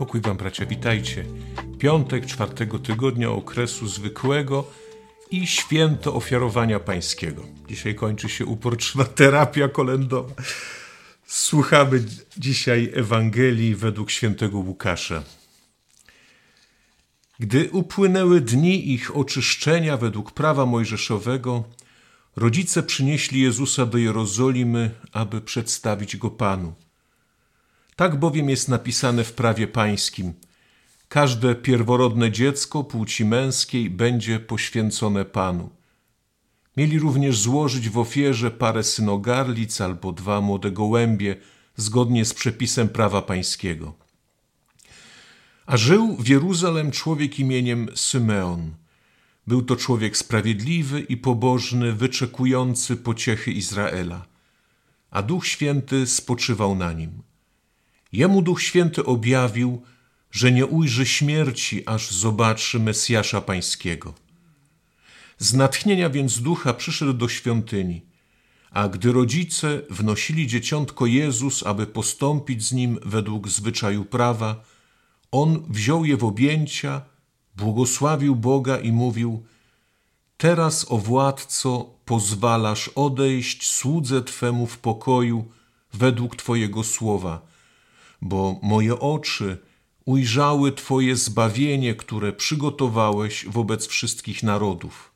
Pokój Wam, bracia, witajcie. Piątek czwartego tygodnia okresu zwykłego i święto ofiarowania pańskiego. Dzisiaj kończy się uporczywa terapia kolędowa. Słuchamy dzisiaj Ewangelii według świętego Łukasza. Gdy upłynęły dni ich oczyszczenia według prawa mojżeszowego, rodzice przynieśli Jezusa do Jerozolimy, aby przedstawić go Panu. Tak bowiem jest napisane w prawie pańskim. Każde pierworodne dziecko płci męskiej będzie poświęcone Panu. Mieli również złożyć w ofierze parę synogarlic albo dwa młode gołębie, zgodnie z przepisem prawa pańskiego. A żył w Jeruzalem człowiek imieniem Symeon. Był to człowiek sprawiedliwy i pobożny, wyczekujący pociechy Izraela, a Duch Święty spoczywał na nim. Jemu Duch Święty objawił, że nie ujrzy śmierci, aż zobaczy Mesjasza Pańskiego. Z natchnienia więc ducha przyszedł do świątyni, a gdy rodzice wnosili dzieciątko Jezus, aby postąpić z nim według zwyczaju prawa, on wziął je w objęcia, błogosławił Boga i mówił: Teraz, o władco, pozwalasz odejść słudze Twemu w pokoju według Twojego słowa bo moje oczy ujrzały Twoje zbawienie, które przygotowałeś wobec wszystkich narodów,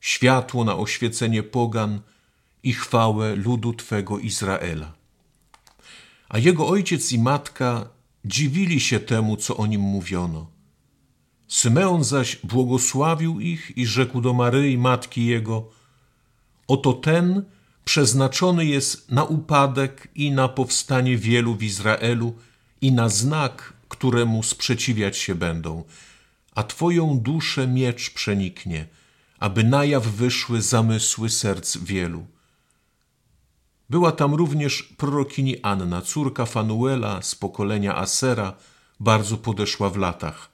światło na oświecenie pogan i chwałę ludu Twego Izraela. A jego ojciec i matka dziwili się temu, co o nim mówiono. Symeon zaś błogosławił ich i rzekł do Maryi, matki jego: Oto ten, przeznaczony jest na upadek i na powstanie wielu w Izraelu i na znak, któremu sprzeciwiać się będą, a Twoją duszę miecz przeniknie, aby na jaw wyszły zamysły serc wielu. Była tam również prorokini Anna, córka Fanuela z pokolenia Asera, bardzo podeszła w latach.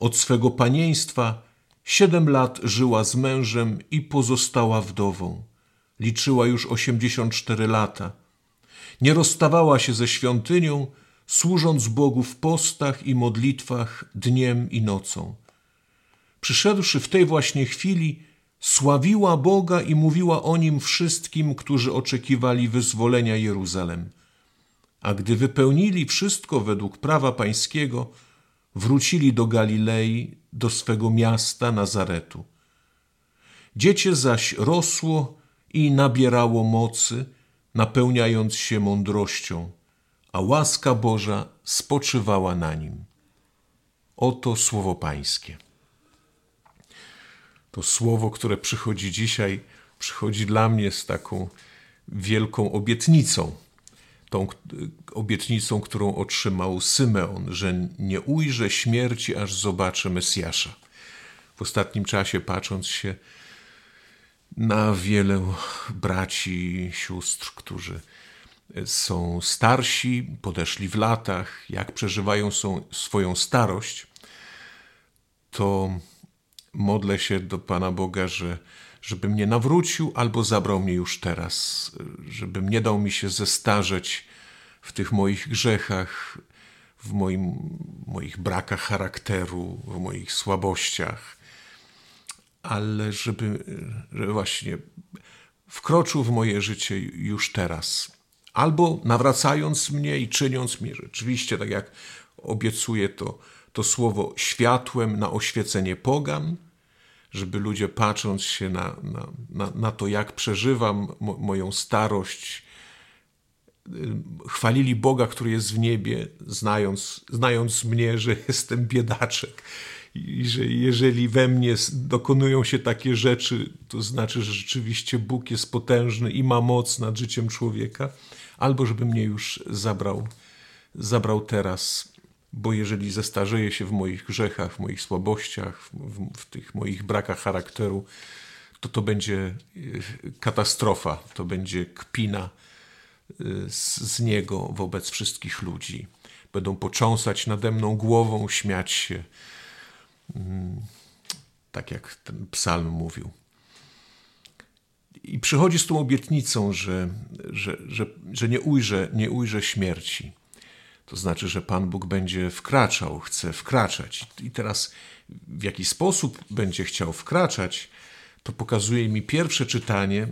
Od swego panieństwa siedem lat żyła z mężem i pozostała wdową. Liczyła już osiemdziesiąt cztery lata. Nie rozstawała się ze świątynią, służąc Bogu w postach i modlitwach dniem i nocą. Przyszedłszy w tej właśnie chwili, sławiła Boga i mówiła o nim wszystkim, którzy oczekiwali wyzwolenia Jeruzalem. A gdy wypełnili wszystko według prawa pańskiego, wrócili do Galilei, do swego miasta Nazaretu. Dziecię zaś rosło i nabierało mocy, napełniając się mądrością, a łaska Boża spoczywała na nim. Oto słowo Pańskie. To słowo, które przychodzi dzisiaj, przychodzi dla mnie z taką wielką obietnicą. Tą obietnicą, którą otrzymał Symeon, że nie ujrze śmierci, aż zobaczy Mesjasza. W ostatnim czasie, patrząc się na wiele braci, sióstr, którzy są starsi, podeszli w latach, jak przeżywają są swoją starość, to modlę się do Pana Boga, że żeby mnie nawrócił albo zabrał mnie już teraz, żebym nie dał mi się zestarzeć w tych moich grzechach, w moim, moich brakach charakteru, w moich słabościach, ale żeby, właśnie wkroczył w moje życie już teraz albo nawracając mnie i czyniąc mnie rzeczywiście, tak jak obiecuje to, to słowo, światłem na oświecenie pogan, żeby ludzie patrząc się na, na, na, na to, jak przeżywam mo, moją starość, chwalili Boga, który jest w niebie, znając, znając mnie, że jestem biedaczek. I że jeżeli we mnie dokonują się takie rzeczy, to znaczy, że rzeczywiście Bóg jest potężny i ma moc nad życiem człowieka albo żeby mnie już zabrał, zabrał teraz, bo jeżeli zestarzeję się w moich grzechach, w moich słabościach, w, w tych moich brakach charakteru, to to będzie e, katastrofa, to będzie kpina e, z, z niego wobec wszystkich ludzi. Będą począsać nade mną głową, śmiać się, tak jak ten psalm mówił. I przychodzi z tą obietnicą, że, że, że, że nie, ujrze, nie ujrze śmierci. to znaczy, że Pan Bóg będzie wkraczał, chce wkraczać. I teraz w jaki sposób będzie chciał wkraczać, to pokazuje mi pierwsze czytanie.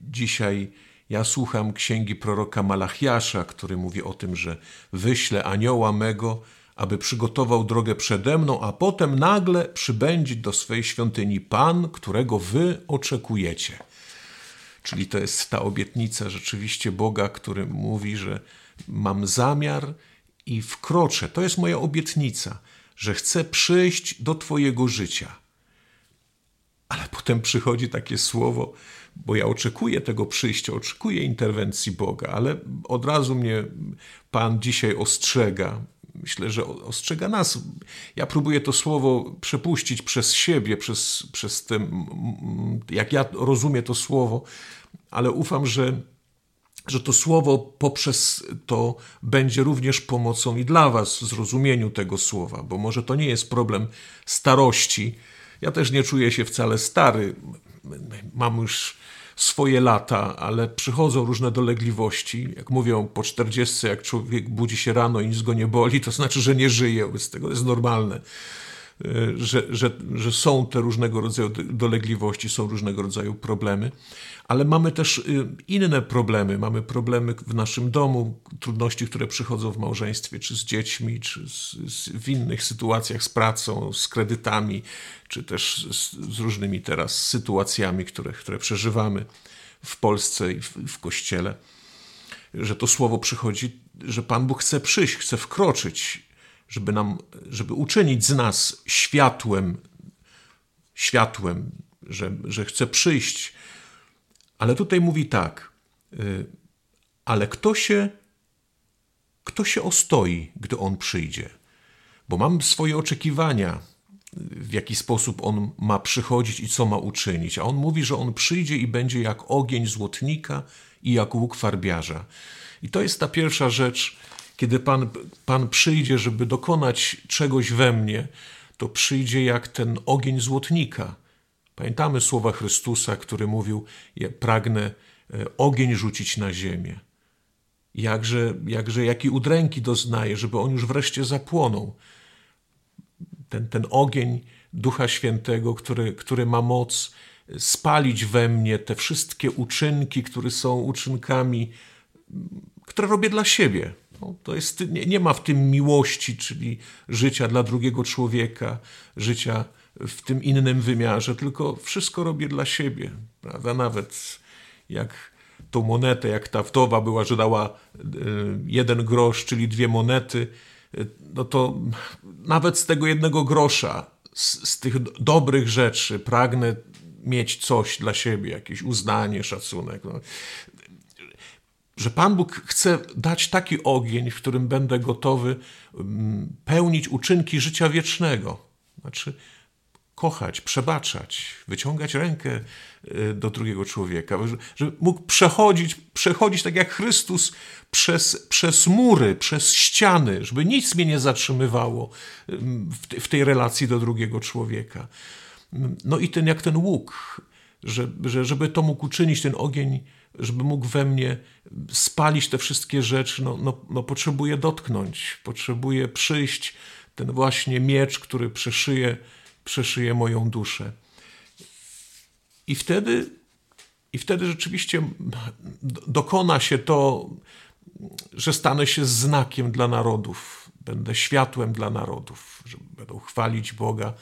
Dzisiaj ja słucham księgi proroka Malachiasza, który mówi o tym, że wyślę anioła mego, aby przygotował drogę przede mną, a potem nagle przybędzie do swej świątyni Pan, którego wy oczekujecie. Czyli to jest ta obietnica rzeczywiście Boga, który mówi, że mam zamiar i wkroczę. To jest moja obietnica, że chcę przyjść do Twojego życia. Ale potem przychodzi takie słowo, bo ja oczekuję tego przyjścia, oczekuję interwencji Boga, ale od razu mnie Pan dzisiaj ostrzega. Myślę, że ostrzega nas. Ja próbuję to słowo przepuścić przez siebie, przez, przez tym, jak ja rozumiem to słowo, ale ufam, że że to słowo poprzez to będzie również pomocą i dla Was w zrozumieniu tego słowa, bo może to nie jest problem starości. Ja też nie czuję się wcale stary. Mam już swoje lata, ale przychodzą różne dolegliwości. Jak mówią po 40, jak człowiek budzi się rano i nic go nie boli, to znaczy, że nie żyje. Wobec tego jest normalne. Że, że, że są te różnego rodzaju dolegliwości, są różnego rodzaju problemy ale mamy też y, inne problemy. Mamy problemy w naszym domu, trudności, które przychodzą w małżeństwie, czy z dziećmi, czy z, z, w innych sytuacjach z pracą, z kredytami, czy też z, z różnymi teraz sytuacjami, które, które przeżywamy w Polsce i w, w Kościele. Że to słowo przychodzi, że Pan Bóg chce przyjść, chce wkroczyć, żeby nam, żeby uczynić z nas światłem, światłem, że, że chce przyjść ale tutaj mówi tak, y, ale kto się, kto się ostoi, gdy on przyjdzie? Bo mam swoje oczekiwania, w jaki sposób on ma przychodzić i co ma uczynić. A on mówi, że on przyjdzie i będzie jak ogień złotnika i jak łuk farbiarza. I to jest ta pierwsza rzecz, kiedy Pan, Pan przyjdzie, żeby dokonać czegoś we mnie, to przyjdzie jak ten ogień złotnika. Pamiętamy słowa Chrystusa, który mówił: Pragnę e, ogień rzucić na ziemię. Jakże, jakże jaki udręki doznaje, żeby on już wreszcie zapłonął. Ten, ten ogień Ducha Świętego, który, który ma moc spalić we mnie te wszystkie uczynki, które są uczynkami, które robię dla siebie. No, to jest, nie, nie ma w tym miłości, czyli życia dla drugiego człowieka, życia w tym innym wymiarze, tylko wszystko robię dla siebie. Prawda? Nawet jak tą monetę, jak ta wdowa była, że dała e, jeden grosz, czyli dwie monety, e, no to nawet z tego jednego grosza, z, z tych dobrych rzeczy pragnę mieć coś dla siebie, jakieś uznanie, szacunek. No. Że Pan Bóg chce dać taki ogień, w którym będę gotowy mm, pełnić uczynki życia wiecznego. Znaczy, kochać, przebaczać, wyciągać rękę y, do drugiego człowieka, żeby mógł przechodzić, przechodzić tak jak Chrystus przez, przez mury, przez ściany, żeby nic mnie nie zatrzymywało w, w tej relacji do drugiego człowieka. No i ten jak ten łuk, że, żeby to mógł uczynić, ten ogień, żeby mógł we mnie spalić te wszystkie rzeczy, no, no, no potrzebuję dotknąć, potrzebuję przyjść, ten właśnie miecz, który przeszyje przeszyje moją duszę. I wtedy, i wtedy rzeczywiście dokona się to, że stanę się znakiem dla narodów, będę światłem dla narodów, że będą chwalić Boga,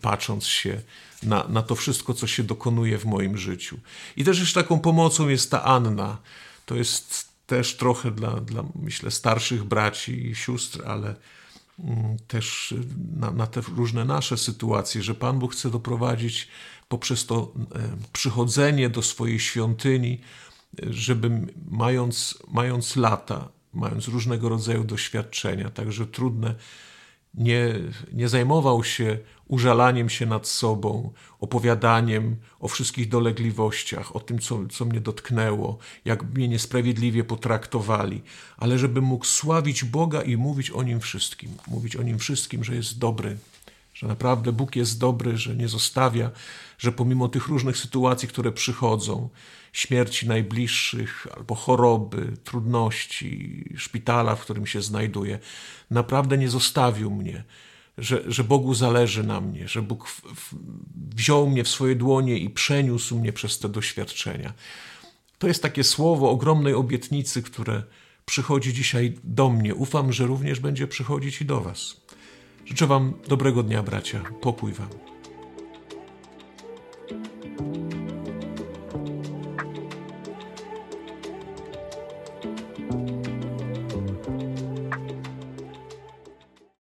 patrząc się na, na to wszystko, co się dokonuje w moim życiu. I też jeszcze taką pomocą jest ta Anna. To jest też trochę dla, dla myślę, starszych braci i sióstr, ale Mm, też na, na, te różne nasze sytuacje, że Pan Bóg chce doprowadzić poprzez to e, przychodzenie do swojej świątyni, żeby mając, mając lata, mając różnego rodzaju doświadczenia, także trudne, nie, nie zajmował się użalaniem się nad sobą, opowiadaniem o wszystkich dolegliwościach, o tym, co, co mnie dotknęło, jak mnie niesprawiedliwie potraktowali, ale żeby mógł sławić Boga i mówić o nim wszystkim, mówić o nim wszystkim, że jest dobry, że naprawdę Bóg jest dobry, że nie zostawia, że pomimo tych różnych sytuacji, które przychodzą, śmierci najbliższych albo choroby, trudności, szpitala, w którym się znajduję, naprawdę nie zostawił mnie, że, że Bogu zależy na mnie, że Bóg w, w, wziął mnie w swoje dłonie i przeniósł mnie przez te doświadczenia. To jest takie słowo ogromnej obietnicy, które przychodzi dzisiaj do mnie. Ufam, że również będzie przychodzić i do Was. Życzę Wam dobrego dnia, bracia. Pokój Wam.